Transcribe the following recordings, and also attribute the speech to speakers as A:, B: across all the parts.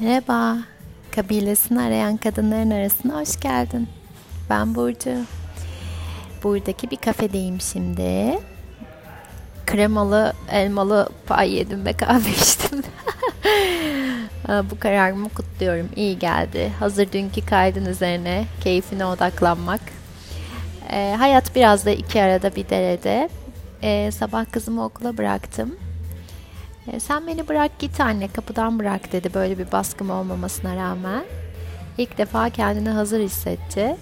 A: Merhaba, kabilesini arayan kadınların arasına hoş geldin. Ben Burcu. Buradaki bir kafedeyim şimdi. Kremalı, elmalı pay yedim ve kahve içtim. Bu kararımı kutluyorum. İyi geldi. Hazır dünkü kaydın üzerine keyfine odaklanmak. E, hayat biraz da iki arada bir derede. E, sabah kızımı okula bıraktım. E, sen beni bırak git anne kapıdan bırak dedi böyle bir baskım olmamasına rağmen. İlk defa kendini hazır hissetti.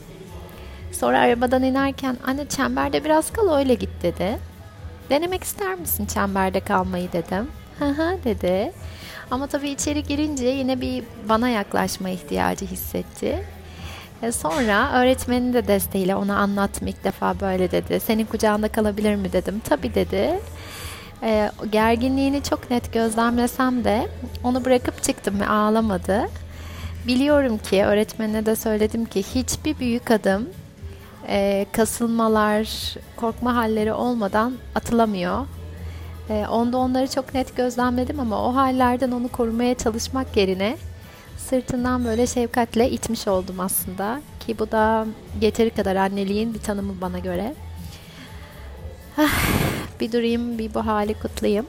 A: Sonra arabadan inerken anne çemberde biraz kal öyle git dedi. Denemek ister misin çemberde kalmayı dedim. Hı hı dedi. Ama tabii içeri girince yine bir bana yaklaşma ihtiyacı hissetti. E sonra öğretmenin de desteğiyle ona anlattım ilk defa böyle dedi. Senin kucağında kalabilir mi dedim. Tabii dedi. E, gerginliğini çok net gözlemlesem de onu bırakıp çıktım ve ağlamadı. Biliyorum ki öğretmenine de söyledim ki hiçbir büyük adım e, kasılmalar, korkma halleri olmadan atılamıyor. E, onda onları çok net gözlemledim ama o hallerden onu korumaya çalışmak yerine sırtından böyle şefkatle itmiş oldum aslında. Ki bu da yeteri kadar anneliğin bir tanımı bana göre. Bir durayım, bir bu hali kutlayayım.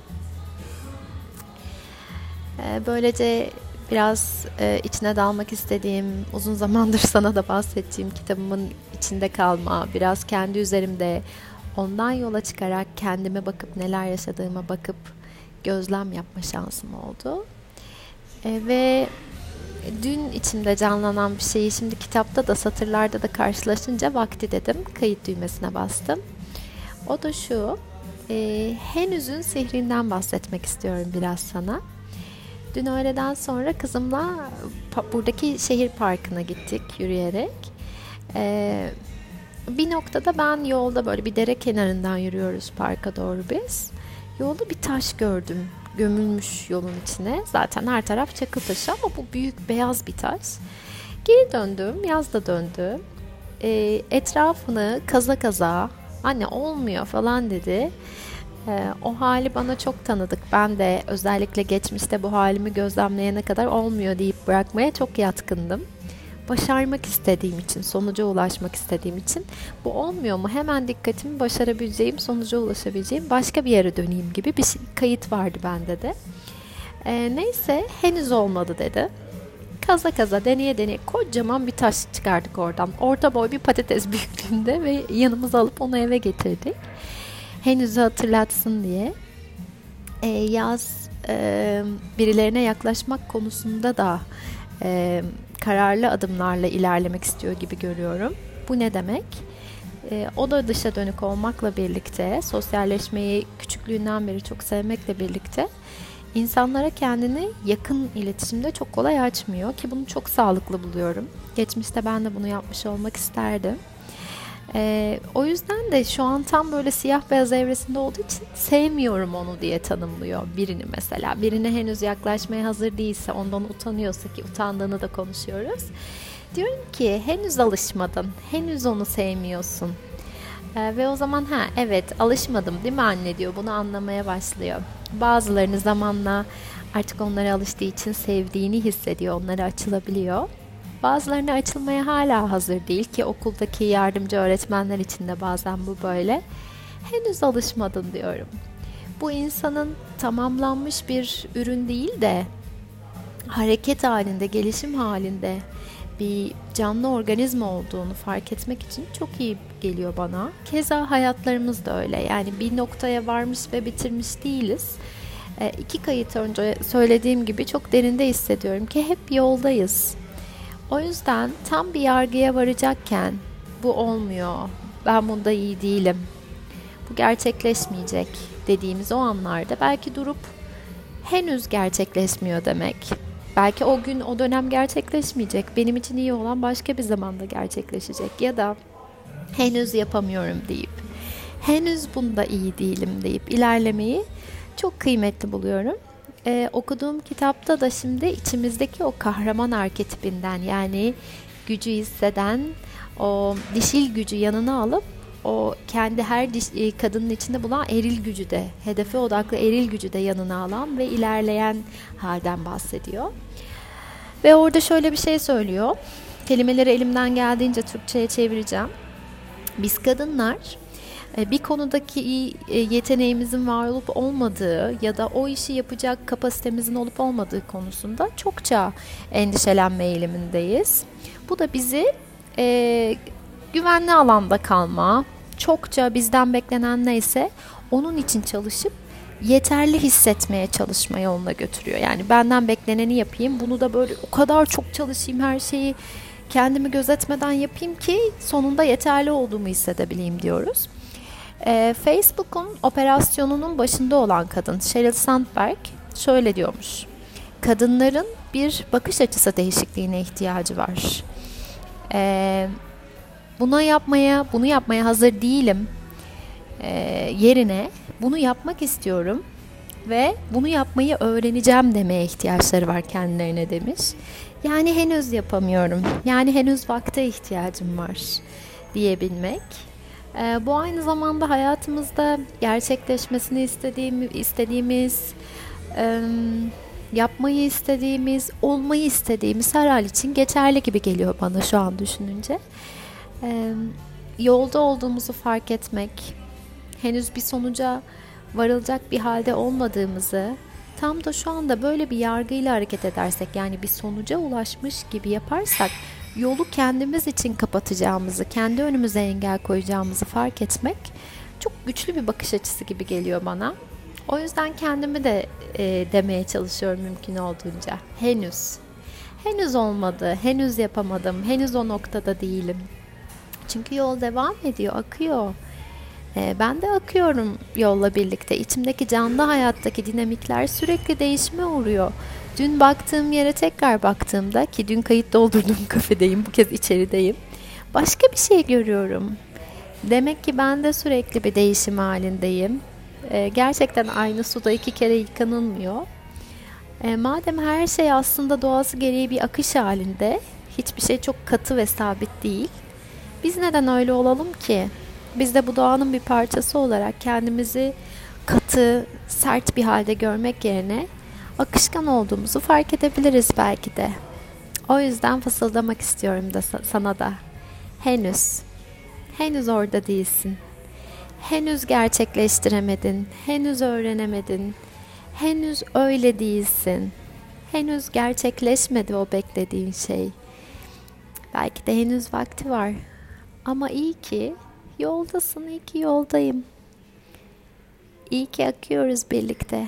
A: Ee, böylece biraz e, içine dalmak istediğim, uzun zamandır sana da bahsettiğim kitabımın içinde kalma, biraz kendi üzerimde ondan yola çıkarak kendime bakıp neler yaşadığıma bakıp gözlem yapma şansım oldu. E, ve dün içimde canlanan bir şeyi şimdi kitapta da satırlarda da karşılaşınca vakti dedim. Kayıt düğmesine bastım. O da şu. E, henüzün sihrinden bahsetmek istiyorum biraz sana. Dün öğleden sonra kızımla buradaki şehir parkına gittik yürüyerek. Ee, bir noktada ben yolda böyle bir dere kenarından yürüyoruz parka doğru biz. Yolda bir taş gördüm gömülmüş yolun içine. Zaten her taraf çakıl taşı ama bu büyük beyaz bir taş. Geri döndüm, yaz da döndü. E, etrafını kaza kaza, anne olmuyor falan dedi. E, o hali bana çok tanıdık. Ben de özellikle geçmişte bu halimi gözlemleyene kadar olmuyor deyip bırakmaya çok yatkındım başarmak istediğim için, sonuca ulaşmak istediğim için bu olmuyor mu? Hemen dikkatimi başarabileceğim, sonuca ulaşabileceğim başka bir yere döneyim gibi bir şey, kayıt vardı bende de. E, neyse henüz olmadı dedi. Kaza kaza deneye deneye kocaman bir taş çıkardık oradan. Orta boy bir patates büyüklüğünde ve yanımıza alıp onu eve getirdik. Henüz hatırlatsın diye. E, yaz e, birilerine yaklaşmak konusunda da e, kararlı adımlarla ilerlemek istiyor gibi görüyorum. Bu ne demek? E, o da dışa dönük olmakla birlikte, sosyalleşmeyi küçüklüğünden beri çok sevmekle birlikte insanlara kendini yakın iletişimde çok kolay açmıyor ki bunu çok sağlıklı buluyorum. Geçmişte ben de bunu yapmış olmak isterdim. Ee, o yüzden de şu an tam böyle siyah beyaz evresinde olduğu için sevmiyorum onu diye tanımlıyor birini mesela. Birine henüz yaklaşmaya hazır değilse, ondan utanıyorsa ki utandığını da konuşuyoruz. Diyorum ki henüz alışmadın, henüz onu sevmiyorsun. Ee, ve o zaman ha evet alışmadım değil mi anne diyor bunu anlamaya başlıyor. Bazılarını zamanla artık onlara alıştığı için sevdiğini hissediyor, onlara açılabiliyor. Bazılarına açılmaya hala hazır değil ki okuldaki yardımcı öğretmenler için de bazen bu böyle. Henüz alışmadın diyorum. Bu insanın tamamlanmış bir ürün değil de hareket halinde, gelişim halinde bir canlı organizma olduğunu fark etmek için çok iyi geliyor bana. Keza hayatlarımız da öyle. Yani bir noktaya varmış ve bitirmiş değiliz. E, iki kayıt önce söylediğim gibi çok derinde hissediyorum ki hep yoldayız. O yüzden tam bir yargıya varacakken bu olmuyor, ben bunda iyi değilim, bu gerçekleşmeyecek dediğimiz o anlarda belki durup henüz gerçekleşmiyor demek. Belki o gün o dönem gerçekleşmeyecek. Benim için iyi olan başka bir zamanda gerçekleşecek ya da henüz yapamıyorum deyip henüz bunda iyi değilim deyip ilerlemeyi çok kıymetli buluyorum e, okuduğum kitapta da şimdi içimizdeki o kahraman arketipinden yani gücü hisseden o dişil gücü yanına alıp o kendi her diş, e, kadının içinde bulan eril gücü de hedefe odaklı eril gücü de yanına alan ve ilerleyen halden bahsediyor. Ve orada şöyle bir şey söylüyor. Kelimeleri elimden geldiğince Türkçe'ye çevireceğim. Biz kadınlar e, bir konudaki e, yeteneğimizin var olup olmadığı ya da o işi yapacak kapasitemizin olup olmadığı konusunda çokça endişelenme eğilimindeyiz. Bu da bizi e, güvenli alanda kalma, çokça bizden beklenen neyse onun için çalışıp yeterli hissetmeye çalışma yoluna götürüyor. Yani benden bekleneni yapayım, bunu da böyle o kadar çok çalışayım, her şeyi kendimi gözetmeden yapayım ki sonunda yeterli olduğumu hissedebileyim diyoruz. E, Facebook'un operasyonunun başında olan kadın Sheryl Sandberg şöyle diyormuş. Kadınların bir bakış açısı değişikliğine ihtiyacı var. E, buna yapmaya, bunu yapmaya hazır değilim e, yerine bunu yapmak istiyorum ve bunu yapmayı öğreneceğim demeye ihtiyaçları var kendilerine demiş. Yani henüz yapamıyorum. Yani henüz vakte ihtiyacım var diyebilmek. Ee, bu aynı zamanda hayatımızda gerçekleşmesini istediğim, istediğimiz, e, yapmayı istediğimiz, olmayı istediğimiz her hal için geçerli gibi geliyor bana şu an düşününce. Ee, yolda olduğumuzu fark etmek, henüz bir sonuca varılacak bir halde olmadığımızı, tam da şu anda böyle bir yargıyla hareket edersek yani bir sonuca ulaşmış gibi yaparsak yolu kendimiz için kapatacağımızı, kendi önümüze engel koyacağımızı fark etmek çok güçlü bir bakış açısı gibi geliyor bana. O yüzden kendimi de e, demeye çalışıyorum mümkün olduğunca. Henüz. Henüz olmadı, henüz yapamadım, henüz o noktada değilim. Çünkü yol devam ediyor, akıyor. E, ben de akıyorum yolla birlikte. İçimdeki canlı hayattaki dinamikler sürekli değişime uğruyor. Dün baktığım yere tekrar baktığımda ki dün kayıt doldurduğum kafedeyim bu kez içerideyim. Başka bir şey görüyorum. Demek ki ben de sürekli bir değişim halindeyim. Ee, gerçekten aynı suda iki kere yıkanılmıyor. Ee, madem her şey aslında doğası gereği bir akış halinde, hiçbir şey çok katı ve sabit değil. Biz neden öyle olalım ki? Biz de bu doğanın bir parçası olarak kendimizi katı, sert bir halde görmek yerine akışkan olduğumuzu fark edebiliriz belki de. O yüzden fısıldamak istiyorum da sana da. Henüz, henüz orada değilsin. Henüz gerçekleştiremedin, henüz öğrenemedin, henüz öyle değilsin. Henüz gerçekleşmedi o beklediğin şey. Belki de henüz vakti var. Ama iyi ki yoldasın, iyi ki yoldayım. İyi ki akıyoruz birlikte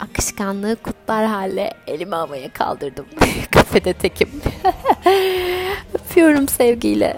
A: akışkanlığı kutlar hale elimi havaya kaldırdım. Kafede tekim. Öpüyorum sevgiyle.